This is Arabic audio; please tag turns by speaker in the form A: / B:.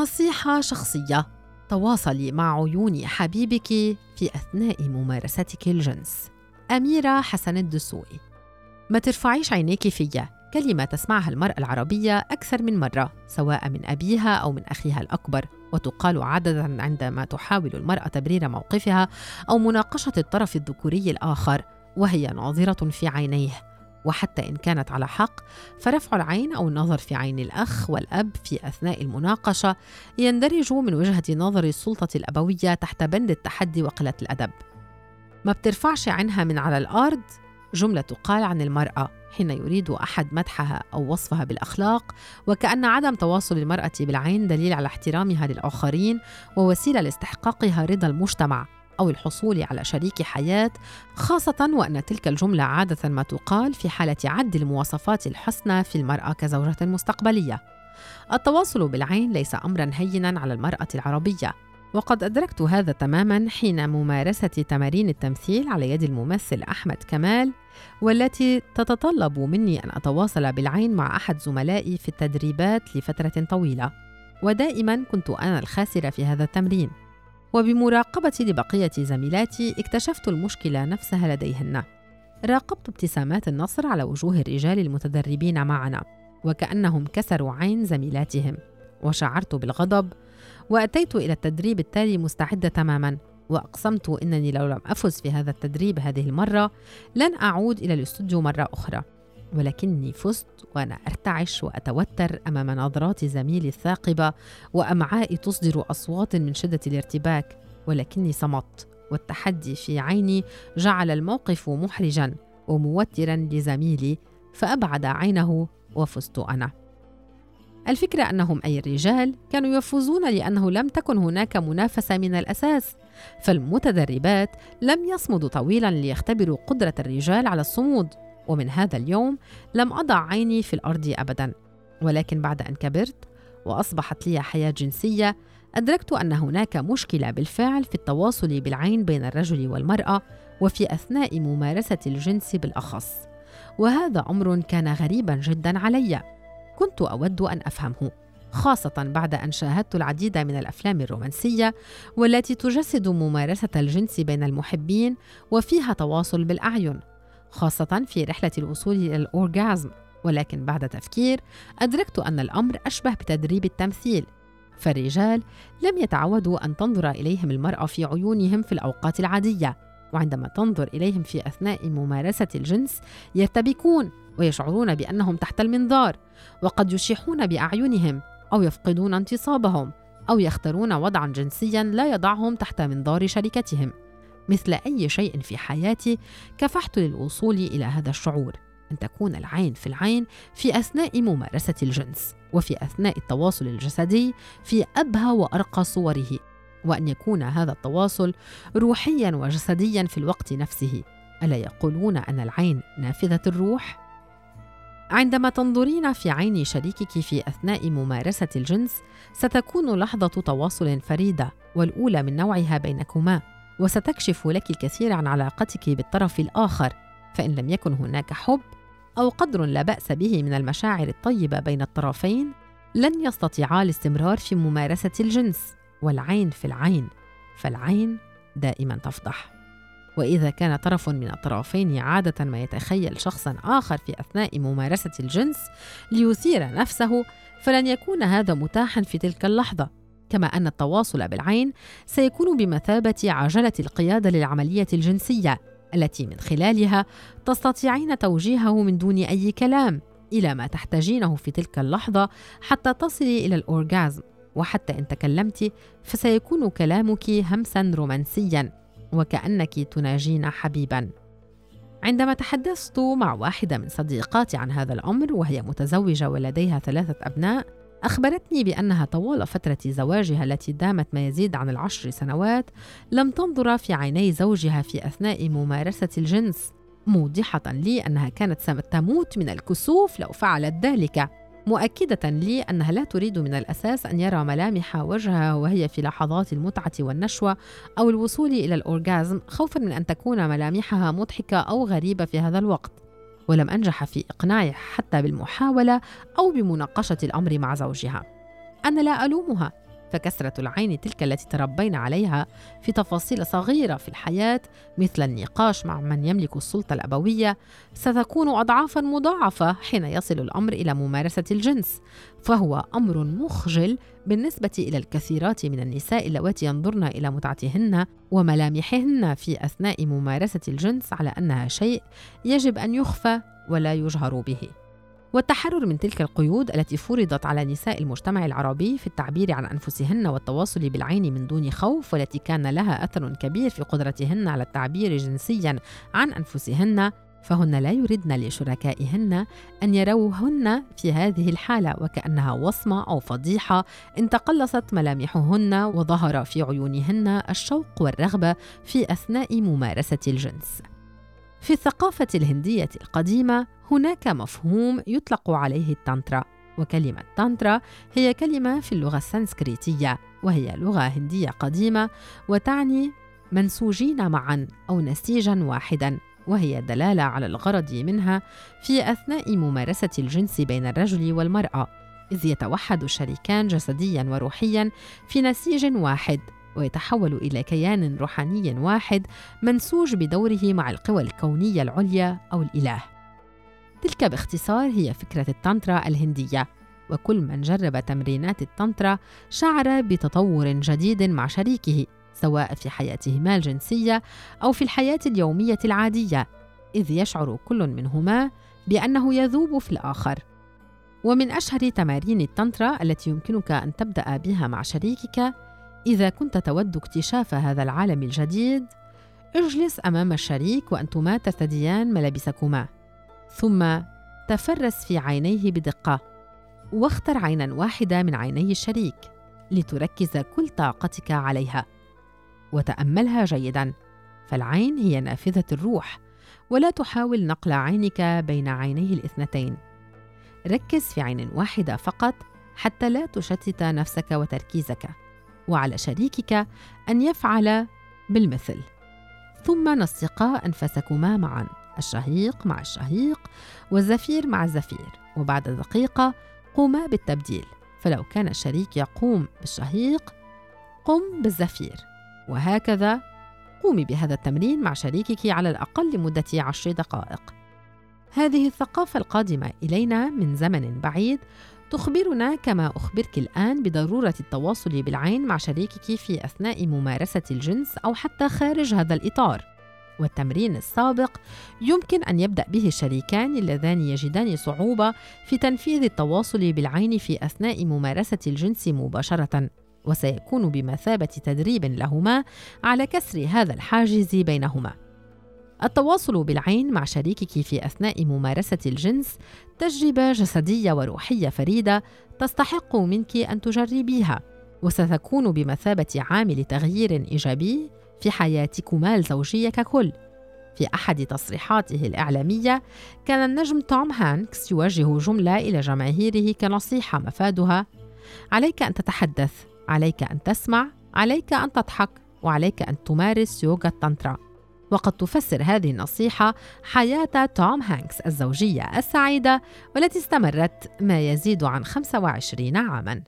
A: نصيحة شخصية. تواصلي مع عيون حبيبك في أثناء ممارستك الجنس. أميرة حسن الدسوقي. ما ترفعيش عينيك فيا كلمة تسمعها المرأة العربية أكثر من مرة سواء من أبيها أو من أخيها الأكبر. وتقال عادة عندما تحاول المرأة تبرير موقفها أو مناقشة الطرف الذكوري الآخر وهي ناظرة في عينيه. وحتى إن كانت على حق فرفع العين أو النظر في عين الأخ والأب في أثناء المناقشة يندرج من وجهة نظر السلطة الأبوية تحت بند التحدي وقلة الأدب. ما بترفعش عينها من على الأرض؟ جملة تقال عن المرأة حين يريد أحد مدحها أو وصفها بالأخلاق وكأن عدم تواصل المرأة بالعين دليل على احترامها للآخرين ووسيلة لاستحقاقها رضا المجتمع. أو الحصول على شريك حياة خاصة وأن تلك الجملة عادة ما تقال في حالة عد المواصفات الحسنى في المرأة كزوجة مستقبلية. التواصل بالعين ليس أمرا هينا على المرأة العربية وقد أدركت هذا تماما حين ممارسة تمارين التمثيل على يد الممثل أحمد كمال والتي تتطلب مني أن أتواصل بالعين مع أحد زملائي في التدريبات لفترة طويلة. ودائما كنت أنا الخاسرة في هذا التمرين. وبمراقبتي لبقية زميلاتي اكتشفت المشكلة نفسها لديهن. راقبت ابتسامات النصر على وجوه الرجال المتدربين معنا وكأنهم كسروا عين زميلاتهم. وشعرت بالغضب وأتيت إلى التدريب التالي مستعدة تماما وأقسمت أنني لو لم أفز في هذا التدريب هذه المرة لن أعود إلى الاستوديو مرة أخرى. ولكني فزت وأنا أرتعش وأتوتر أمام نظرات زميلي الثاقبة وأمعائي تصدر أصوات من شدة الارتباك ولكني صمت والتحدي في عيني جعل الموقف محرجا وموترا لزميلي فأبعد عينه وفزت أنا. الفكرة أنهم أي الرجال كانوا يفوزون لأنه لم تكن هناك منافسة من الأساس فالمتدربات لم يصمدوا طويلا ليختبروا قدرة الرجال على الصمود. ومن هذا اليوم لم أضع عيني في الأرض أبدا ولكن بعد أن كبرت وأصبحت لي حياة جنسية أدركت أن هناك مشكلة بالفعل في التواصل بالعين بين الرجل والمرأة وفي أثناء ممارسة الجنس بالأخص. وهذا أمر كان غريبا جدا علي. كنت أود أن أفهمه خاصة بعد أن شاهدت العديد من الأفلام الرومانسية والتي تجسد ممارسة الجنس بين المحبين وفيها تواصل بالأعين. خاصة في رحلة الوصول إلى الأورغازم. ولكن بعد تفكير أدركت أن الأمر أشبه بتدريب التمثيل. فالرجال لم يتعودوا أن تنظر إليهم المرأة في عيونهم في الأوقات العادية. وعندما تنظر إليهم في أثناء ممارسة الجنس يرتبكون ويشعرون بأنهم تحت المنظار وقد يشيحون بأعينهم أو يفقدون انتصابهم أو يختارون وضعا جنسيا لا يضعهم تحت منظار شركتهم. مثل أي شيء في حياتي كفحت للوصول إلى هذا الشعور أن تكون العين في العين في أثناء ممارسة الجنس وفي أثناء التواصل الجسدي في أبهى وأرقى صوره وأن يكون هذا التواصل روحيا وجسديا في الوقت نفسه ألا يقولون أن العين نافذة الروح؟ عندما تنظرين في عين شريكك في أثناء ممارسة الجنس ستكون لحظة تواصل فريدة والأولى من نوعها بينكما وستكشف لك الكثير عن علاقتك بالطرف الآخر فإن لم يكن هناك حب أو قدر لا بأس به من المشاعر الطيبة بين الطرفين لن يستطيعا الاستمرار في ممارسة الجنس والعين في العين فالعين دائما تفضح. وإذا كان طرف من الطرفين عادة ما يتخيل شخصا آخر في أثناء ممارسة الجنس ليثير نفسه فلن يكون هذا متاحا في تلك اللحظة. كما أن التواصل بالعين سيكون بمثابة عجلة القيادة للعملية الجنسية التي من خلالها تستطيعين توجيهه من دون أي كلام إلى ما تحتاجينه في تلك اللحظة حتى تصلي إلى الأورغازم. وحتى إن تكلمت فسيكون كلامك همسا رومانسيا وكأنك تناجين حبيبا. عندما تحدثت مع واحدة من صديقاتي عن هذا الأمر وهي متزوجة ولديها ثلاثة أبناء أخبرتني بأنها طوال فترة زواجها التي دامت ما يزيد عن العشر سنوات لم تنظر في عيني زوجها في أثناء ممارسة الجنس. موضحة لي أنها كانت ستموت من الكسوف لو فعلت ذلك. مؤكدة لي أنها لا تريد من الأساس أن يرى ملامح وجهها وهي في لحظات المتعة والنشوة أو الوصول إلى الأورغازم خوفا من أن تكون ملامحها مضحكة أو غريبة في هذا الوقت. ولم أنجح في إقناعها حتى بالمحاولة أو بمناقشة الأمر مع زوجها. أنا لا ألومها. فكسرة العين تلك التي تربينا عليها في تفاصيل صغيرة في الحياة مثل النقاش مع من يملك السلطة الأبوية ستكون أضعافا مضاعفة حين يصل الأمر إلى ممارسة الجنس فهو أمر مخجل بالنسبة إلى الكثيرات من النساء اللواتي ينظرن إلى متعتهن وملامحهن في أثناء ممارسة الجنس على أنها شيء يجب أن يخفى ولا يجهر به. والتحرر من تلك القيود التي فرضت على نساء المجتمع العربي في التعبير عن أنفسهن والتواصل بالعين من دون خوف والتي كان لها أثر كبير في قدرتهن على التعبير جنسيا عن أنفسهن فهن لا يردن لشركائهن أن يروهن في هذه الحالة وكأنها وصمة أو فضيحة إن تقلصت ملامحهن وظهر في عيونهن الشوق والرغبة في أثناء ممارسة الجنس. في الثقافة الهندية القديمة هناك مفهوم يطلق عليه التانترا وكلمة تانترا هي كلمة في اللغة السنسكريتية وهي لغة هندية قديمة وتعني منسوجين معا أو نسيجا واحدا وهي دلالة على الغرض منها في أثناء ممارسة الجنس بين الرجل والمرأة إذ يتوحد الشريكان جسديا وروحيا في نسيج واحد. ويتحول إلى كيان روحاني واحد منسوج بدوره مع القوى الكونية العليا أو الإله. تلك باختصار هي فكرة التانترا الهندية. وكل من جرب تمرينات التانترا شعر بتطور جديد مع شريكه سواء في حياتهما الجنسية أو في الحياة اليومية العادية إذ يشعر كل منهما بأنه يذوب في الآخر. ومن أشهر تمارين التانترا التي يمكنك أن تبدأ بها مع شريكك إذا كنت تود اكتشاف هذا العالم الجديد اجلس أمام الشريك وأنتما ترتديان ملابسكما. ثم تفرس في عينيه بدقة واختر عينا واحدة من عيني الشريك لتركز كل طاقتك عليها. وتأملها جيدا فالعين هي نافذة الروح ولا تحاول نقل عينك بين عينيه الاثنتين. ركز في عين واحدة فقط حتى لا تشتت نفسك وتركيزك. وعلى شريكك أن يفعل بالمثل. ثم نسقا أنفسكما معا الشهيق مع الشهيق والزفير مع الزفير وبعد دقيقة قوما بالتبديل. فلو كان الشريك يقوم بالشهيق قم بالزفير. وهكذا قومي بهذا التمرين مع شريكك على الأقل لمدة عشر دقائق. هذه الثقافة القادمة إلينا من زمن بعيد تخبرنا كما أخبرك الآن بضرورة التواصل بالعين مع شريكك في أثناء ممارسة الجنس أو حتى خارج هذا الإطار والتمرين السابق يمكن أن يبدأ به الشريكان اللذان يجدان صعوبة في تنفيذ التواصل بالعين في أثناء ممارسة الجنس مباشرة وسيكون بمثابة تدريب لهما على كسر هذا الحاجز بينهما. التواصل بالعين مع شريكك في أثناء ممارسة الجنس تجربة جسدية وروحية فريدة تستحق منك أن تجربيها وستكون بمثابة عامل تغيير إيجابي في حياتكما الزوجية ككل. في أحد تصريحاته الإعلامية كان النجم توم هانكس يوجه جملة إلى جماهيره كنصيحة مفادها عليك أن تتحدث عليك أن تسمع عليك أن تضحك وعليك أن تمارس يوغا التانترا وقد تفسر هذه النصيحة حياة توم هانكس الزوجية السعيدة والتي استمرت ما يزيد عن 25 عاماً.